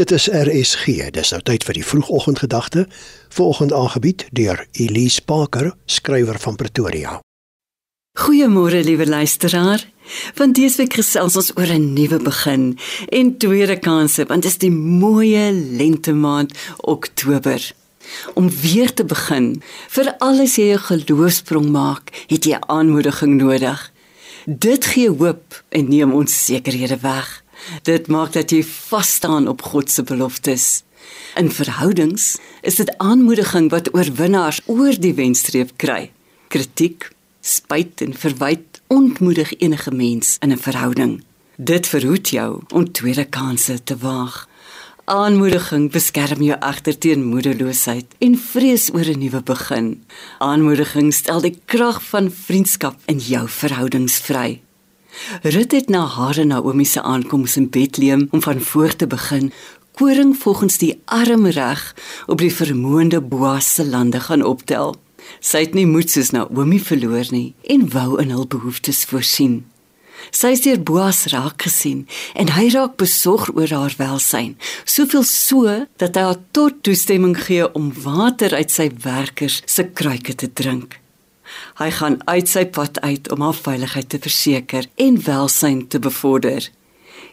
Dit is RSG. Dis nou tyd vir die vroegoggendgedagte. Vanoggend aangebied deur Elise Parker, skrywer van Pretoria. Goeiemôre liewe luisteraar. Want dese week gesels ons oor 'n nuwe begin en tweede kanse, want dit is die mooi lente maand Oktober. Om weer te begin, vir alles jy 'n geloofsprong maak, het jy aanmoediging nodig. Dit gee hoop en neem onsekerhede weg. Dit maak dat jy vas staan op God se beloftes. In verhoudings is dit aanmoediging wat oorwinnaars oor die wenstreep kry. Kritiek, spyt en verwyte ontmoedig enige mens in 'n verhouding. Dit verhoed jou om tweede kansse te waag. Aanmoediging beskerm jou agter teen moedeloosheid en vrees oor 'n nuwe begin. Aanmoediging stel die krag van vriendskap in jou verhoudings vry. Rut het na haar en Naomi se aankoms in Bethlehem om van voor te begin koring volgens die armreg op die vermoënde Boas se lande gaan optel. Sy het nie moed soos Naomi verloor nie en wou in hul behoeftes voorsien. Sy is deur Boas raak gesien en hy raak besorg oor haar welsyn, soveel so dat hy haar tot toestemming gee om water uit sy werkers se kruike te drink. Hy gaan uit sy pad uit om haar veiligheid te verseker en welsyn te bevorder.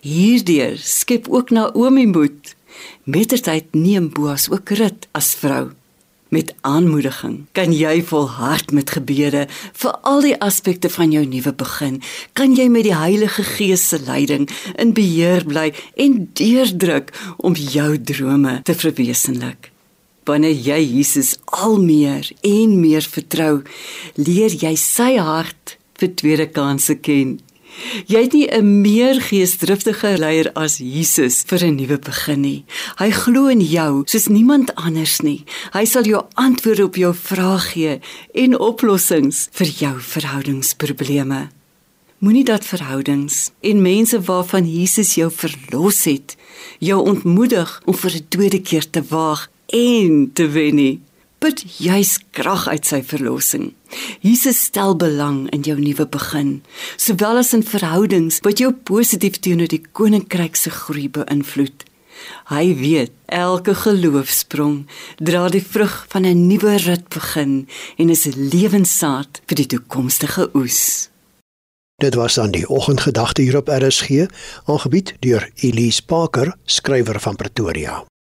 Hierdeur skep ook Naomi moed. Mettertyd neem Boas ook rit as vrou. Met aanmoediging kan jy volhard met gebede vir al die aspekte van jou nuwe begin. Kan jy met die Heilige Gees se leiding in beheer bly en deurdruk om jou drome te verwesenlik. Wanneer jy Jesus al meer en meer vertrou, leer jy sy hart vir tweede kansse ken. Jy het nie 'n meer geesdriftige leier as Jesus vir 'n nuwe begin nie. Hy glo in jou soos niemand anders nie. Hy sal jou antwoorde op jou vrae gee en oplossings vir jou verhoudingsprobleme. Moenie dat verhoudings en mense waarvan Jesus jou verlos het, jou ontmoedig om vir 'n tweede keer te waag en te wen nie. Put juis krag uit sy verlossing. Jesus stel belang in jou nuwe begin, sowel as in verhoudings wat jou positief teenoor die koninkryk se groei beïnvloed. Hy weet elke geloofsprong dra die vrug van 'n nuwe rit begin en is 'n lewenssaad vir die toekomstige oes. Dit was aan die oggendgedagte hier op RSG, aangebied deur Elise Parker, skrywer van Pretoria.